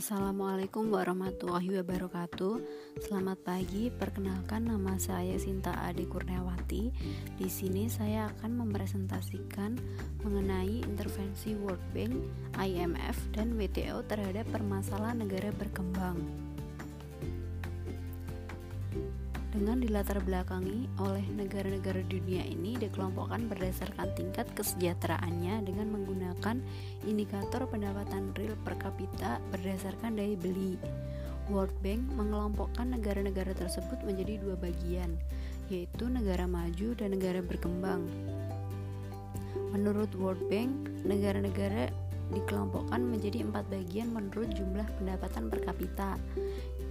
Assalamualaikum warahmatullahi wabarakatuh. Selamat pagi. Perkenalkan nama saya Sinta Ade Kurniawati. Di sini saya akan mempresentasikan mengenai intervensi World Bank, IMF, dan WTO terhadap permasalahan negara berkembang. Dengan dilatar belakangi oleh negara-negara dunia ini dikelompokkan berdasarkan tingkat kesejahteraannya dengan menggunakan indikator pendapatan real per kapita berdasarkan daya beli. World Bank mengelompokkan negara-negara tersebut menjadi dua bagian, yaitu negara maju dan negara berkembang. Menurut World Bank, negara-negara dikelompokkan menjadi empat bagian menurut jumlah pendapatan per kapita.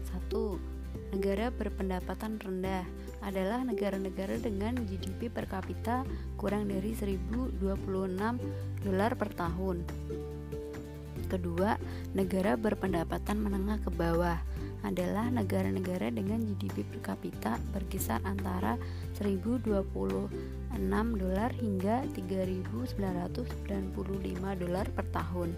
Satu, Negara berpendapatan rendah adalah negara-negara dengan GDP per kapita kurang dari 1026 dolar per tahun. Kedua, negara berpendapatan menengah ke bawah adalah negara-negara dengan GDP per kapita berkisar antara 1026 dolar hingga 3995 dolar per tahun.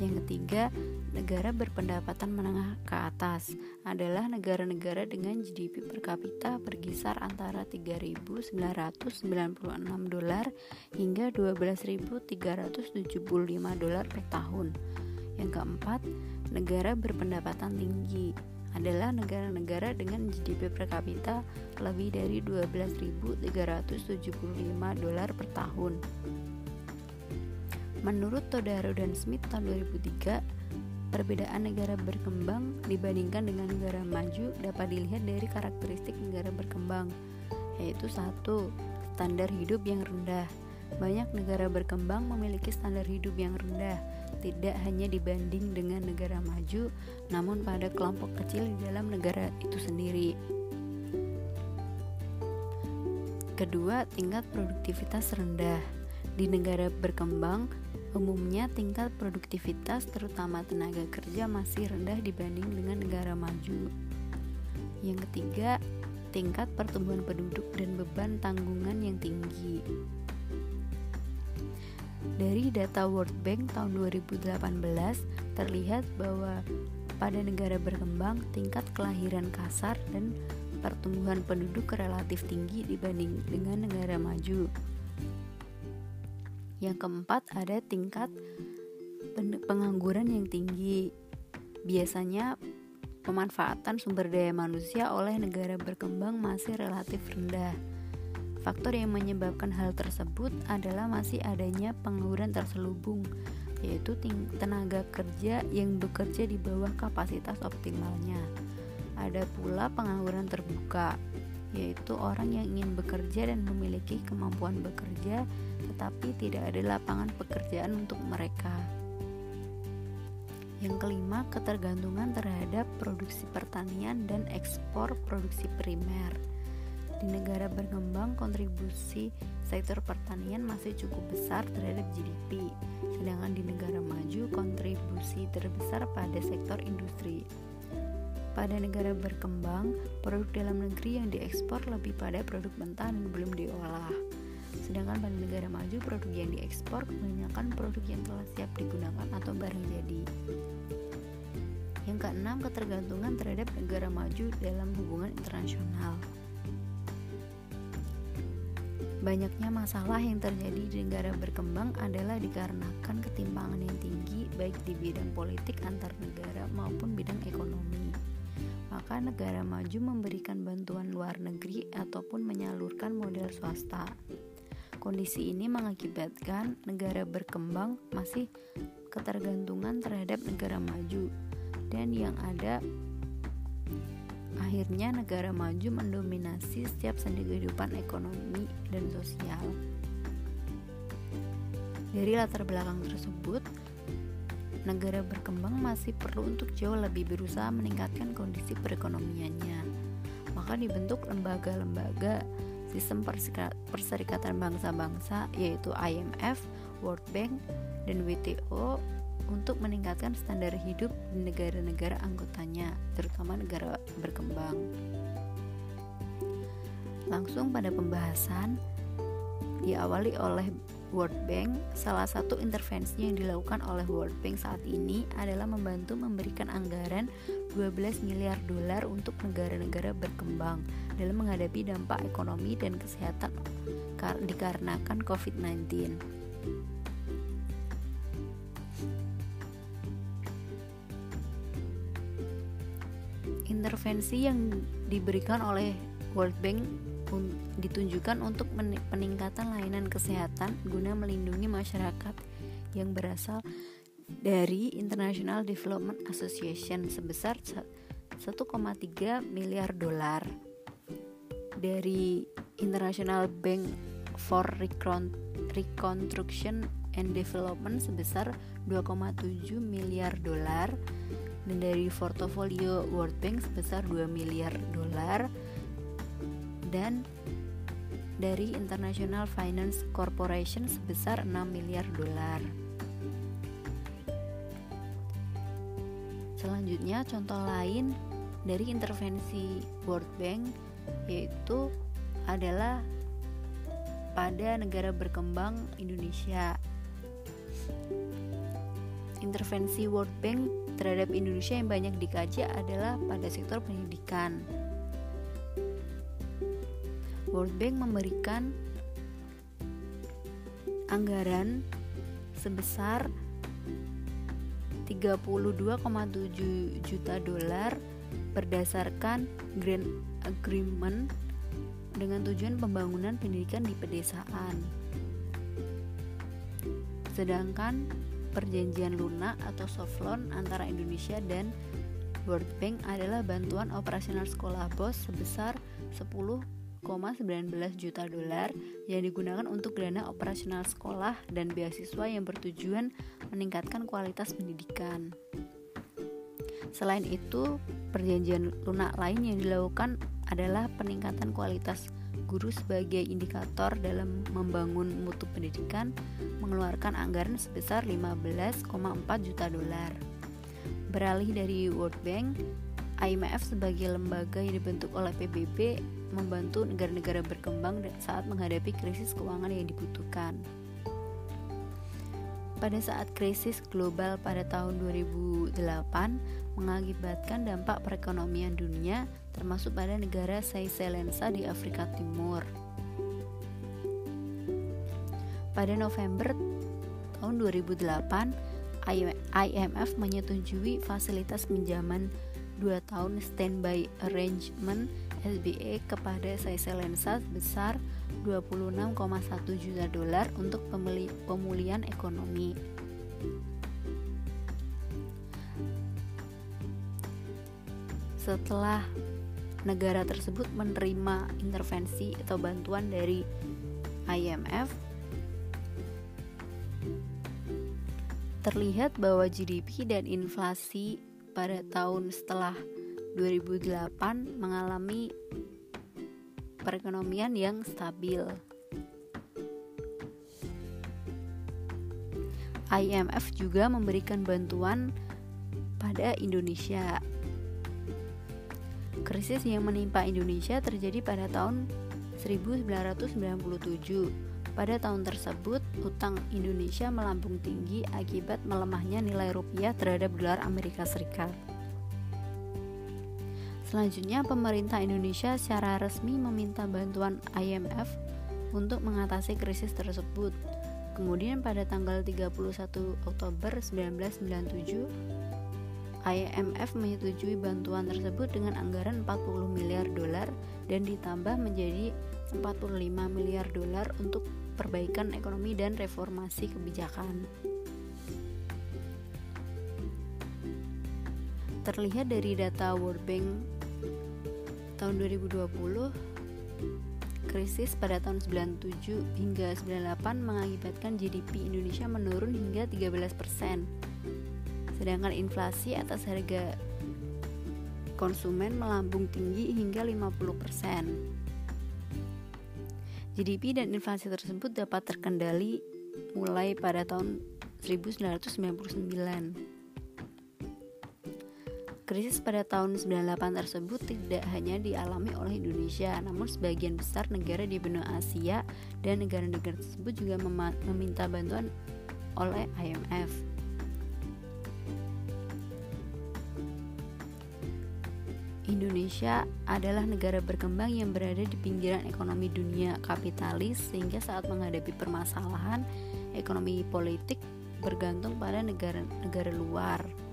Yang ketiga, negara berpendapatan menengah ke atas adalah negara-negara dengan GDP per kapita berkisar antara 3.996 dolar hingga 12.375 dolar per tahun. Yang keempat, negara berpendapatan tinggi adalah negara-negara dengan GDP per kapita lebih dari 12.375 dolar per tahun. Menurut Todaro dan Smith tahun 2003, perbedaan negara berkembang dibandingkan dengan negara maju dapat dilihat dari karakteristik negara berkembang, yaitu satu, standar hidup yang rendah. Banyak negara berkembang memiliki standar hidup yang rendah, tidak hanya dibanding dengan negara maju, namun pada kelompok kecil di dalam negara itu sendiri. Kedua, tingkat produktivitas rendah di negara berkembang, umumnya tingkat produktivitas terutama tenaga kerja masih rendah dibanding dengan negara maju. Yang ketiga, tingkat pertumbuhan penduduk dan beban tanggungan yang tinggi. Dari data World Bank tahun 2018 terlihat bahwa pada negara berkembang tingkat kelahiran kasar dan pertumbuhan penduduk relatif tinggi dibanding dengan negara maju. Yang keempat, ada tingkat pengangguran yang tinggi. Biasanya pemanfaatan sumber daya manusia oleh negara berkembang masih relatif rendah. Faktor yang menyebabkan hal tersebut adalah masih adanya pengangguran terselubung, yaitu tenaga kerja yang bekerja di bawah kapasitas optimalnya. Ada pula pengangguran terbuka, yaitu orang yang ingin bekerja dan memiliki kemampuan bekerja, tetapi tidak ada lapangan pekerjaan untuk mereka. Yang kelima, ketergantungan terhadap produksi pertanian dan ekspor produksi primer. Di negara berkembang, kontribusi sektor pertanian masih cukup besar terhadap GDP, sedangkan di negara maju, kontribusi terbesar pada sektor industri. Pada negara berkembang, produk dalam negeri yang diekspor lebih pada produk mentah dan belum diolah. Sedangkan pada negara maju, produk yang diekspor kebanyakan produk yang telah siap digunakan atau barang jadi. Yang keenam, ketergantungan terhadap negara maju dalam hubungan internasional. Banyaknya masalah yang terjadi di negara berkembang adalah dikarenakan ketimpangan yang tinggi baik di bidang politik antar negara maupun bidang ekonomi maka negara maju memberikan bantuan luar negeri ataupun menyalurkan modal swasta. Kondisi ini mengakibatkan negara berkembang masih ketergantungan terhadap negara maju dan yang ada akhirnya negara maju mendominasi setiap sendi kehidupan ekonomi dan sosial. Dari latar belakang tersebut, negara berkembang masih perlu untuk jauh lebih berusaha meningkatkan kondisi perekonomiannya. Maka dibentuk lembaga-lembaga sistem perserikatan bangsa-bangsa yaitu IMF, World Bank, dan WTO untuk meningkatkan standar hidup di negara-negara anggotanya, terutama negara berkembang. Langsung pada pembahasan diawali oleh World Bank, salah satu intervensi yang dilakukan oleh World Bank saat ini adalah membantu memberikan anggaran 12 miliar dolar untuk negara-negara berkembang dalam menghadapi dampak ekonomi dan kesehatan dikarenakan COVID-19. Intervensi yang diberikan oleh World Bank ditunjukkan untuk peningkatan layanan kesehatan guna melindungi masyarakat yang berasal dari International Development Association sebesar 1,3 miliar dolar dari International Bank for Reconstruction and Development sebesar 2,7 miliar dolar dan dari portofolio World Bank sebesar 2 miliar dolar dan dari International Finance Corporation sebesar 6 miliar dolar. Selanjutnya contoh lain dari intervensi World Bank yaitu adalah pada negara berkembang Indonesia. Intervensi World Bank terhadap Indonesia yang banyak dikaji adalah pada sektor pendidikan. World Bank memberikan anggaran sebesar 32,7 juta dolar berdasarkan Grant Agreement dengan tujuan pembangunan pendidikan di pedesaan. Sedangkan perjanjian lunak atau soft loan antara Indonesia dan World Bank adalah bantuan operasional sekolah BOS sebesar 10 1,19 juta dolar yang digunakan untuk dana operasional sekolah dan beasiswa yang bertujuan meningkatkan kualitas pendidikan. Selain itu, perjanjian lunak lain yang dilakukan adalah peningkatan kualitas guru sebagai indikator dalam membangun mutu pendidikan mengeluarkan anggaran sebesar 15,4 juta dolar. Beralih dari World Bank, IMF sebagai lembaga yang dibentuk oleh PBB membantu negara-negara berkembang saat menghadapi krisis keuangan yang dibutuhkan. Pada saat krisis global pada tahun 2008 mengakibatkan dampak perekonomian dunia termasuk pada negara Seychellensa di Afrika Timur. Pada November tahun 2008, IMF menyetujui fasilitas pinjaman 2 tahun standby arrangement SBA kepada Seychellensa sebesar 26,1 juta dolar untuk pemulihan ekonomi. Setelah negara tersebut menerima intervensi atau bantuan dari IMF, terlihat bahwa GDP dan inflasi pada tahun setelah 2008 mengalami perekonomian yang stabil. IMF juga memberikan bantuan pada Indonesia. Krisis yang menimpa Indonesia terjadi pada tahun 1997 pada tahun tersebut, utang Indonesia melambung tinggi akibat melemahnya nilai rupiah terhadap dolar Amerika Serikat. Selanjutnya, pemerintah Indonesia secara resmi meminta bantuan IMF untuk mengatasi krisis tersebut. Kemudian pada tanggal 31 Oktober 1997, IMF menyetujui bantuan tersebut dengan anggaran 40 miliar dolar dan ditambah menjadi 45 miliar dolar untuk perbaikan ekonomi dan reformasi kebijakan. Terlihat dari data World Bank tahun 2020, krisis pada tahun 97 hingga 98 mengakibatkan GDP Indonesia menurun hingga 13%. Sedangkan inflasi atas harga konsumen melambung tinggi hingga 50%. GDP dan inflasi tersebut dapat terkendali mulai pada tahun 1999. Krisis pada tahun 98 tersebut tidak hanya dialami oleh Indonesia, namun sebagian besar negara di benua Asia dan negara-negara tersebut juga meminta bantuan oleh IMF. Indonesia adalah negara berkembang yang berada di pinggiran ekonomi dunia kapitalis sehingga saat menghadapi permasalahan ekonomi politik bergantung pada negara-negara luar.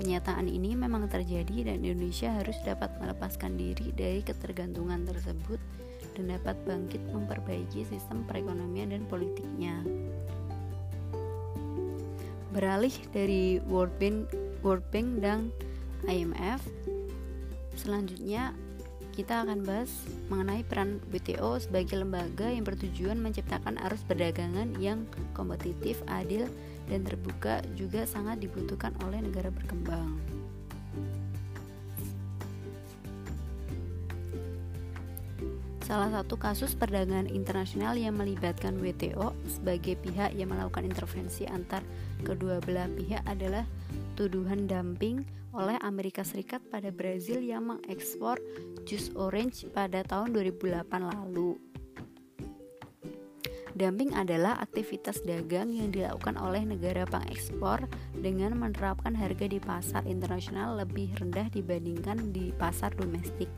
Kenyataan ini memang terjadi dan Indonesia harus dapat melepaskan diri dari ketergantungan tersebut dan dapat bangkit memperbaiki sistem perekonomian dan politiknya. Beralih dari World Bank, World Bank dan IMF, selanjutnya kita akan bahas mengenai peran WTO sebagai lembaga yang bertujuan menciptakan arus perdagangan yang kompetitif, adil, dan terbuka juga sangat dibutuhkan oleh negara berkembang. Salah satu kasus perdagangan internasional yang melibatkan WTO sebagai pihak yang melakukan intervensi antar kedua belah pihak adalah tuduhan dumping oleh Amerika Serikat pada Brazil yang mengekspor jus orange pada tahun 2008 lalu. Dumping adalah aktivitas dagang yang dilakukan oleh negara pengekspor dengan menerapkan harga di pasar internasional lebih rendah dibandingkan di pasar domestik.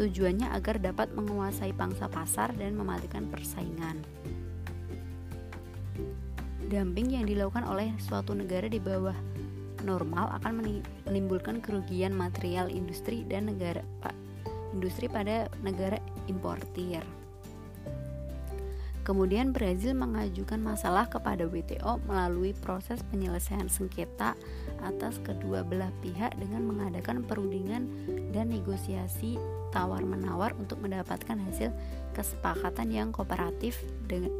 Tujuannya agar dapat menguasai pangsa pasar dan mematikan persaingan. Dumping yang dilakukan oleh suatu negara di bawah normal akan menimbulkan kerugian material industri dan negara industri pada negara importir. Kemudian Brazil mengajukan masalah kepada WTO melalui proses penyelesaian sengketa atas kedua belah pihak dengan mengadakan perundingan dan negosiasi tawar-menawar untuk mendapatkan hasil kesepakatan yang kooperatif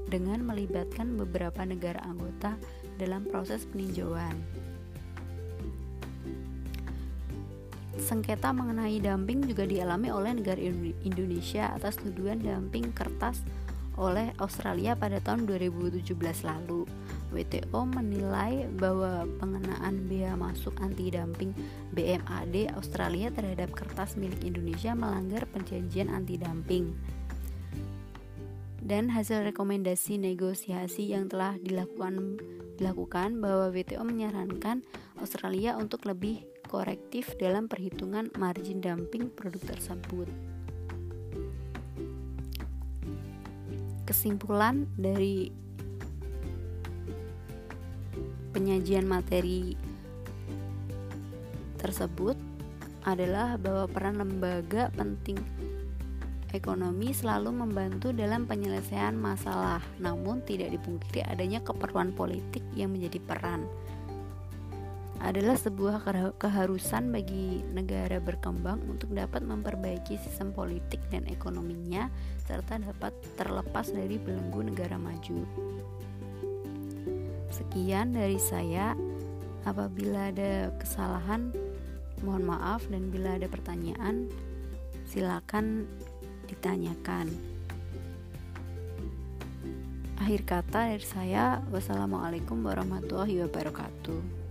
dengan melibatkan beberapa negara anggota dalam proses peninjauan. Sengketa mengenai dumping juga dialami oleh negara Indonesia atas tuduhan dumping kertas oleh Australia pada tahun 2017 lalu. WTO menilai bahwa pengenaan bea masuk anti dumping BMAD Australia terhadap kertas milik Indonesia melanggar perjanjian anti dumping. Dan hasil rekomendasi negosiasi yang telah dilakukan dilakukan bahwa WTO menyarankan Australia untuk lebih korektif dalam perhitungan margin dumping produk tersebut. Kesimpulan dari penyajian materi tersebut adalah bahwa peran lembaga penting ekonomi selalu membantu dalam penyelesaian masalah, namun tidak dipungkiri adanya keperluan politik yang menjadi peran adalah sebuah keharusan bagi negara berkembang untuk dapat memperbaiki sistem politik dan ekonominya serta dapat terlepas dari belenggu negara maju. Sekian dari saya. Apabila ada kesalahan, mohon maaf dan bila ada pertanyaan, silakan ditanyakan. Akhir kata dari saya, wassalamualaikum warahmatullahi wabarakatuh.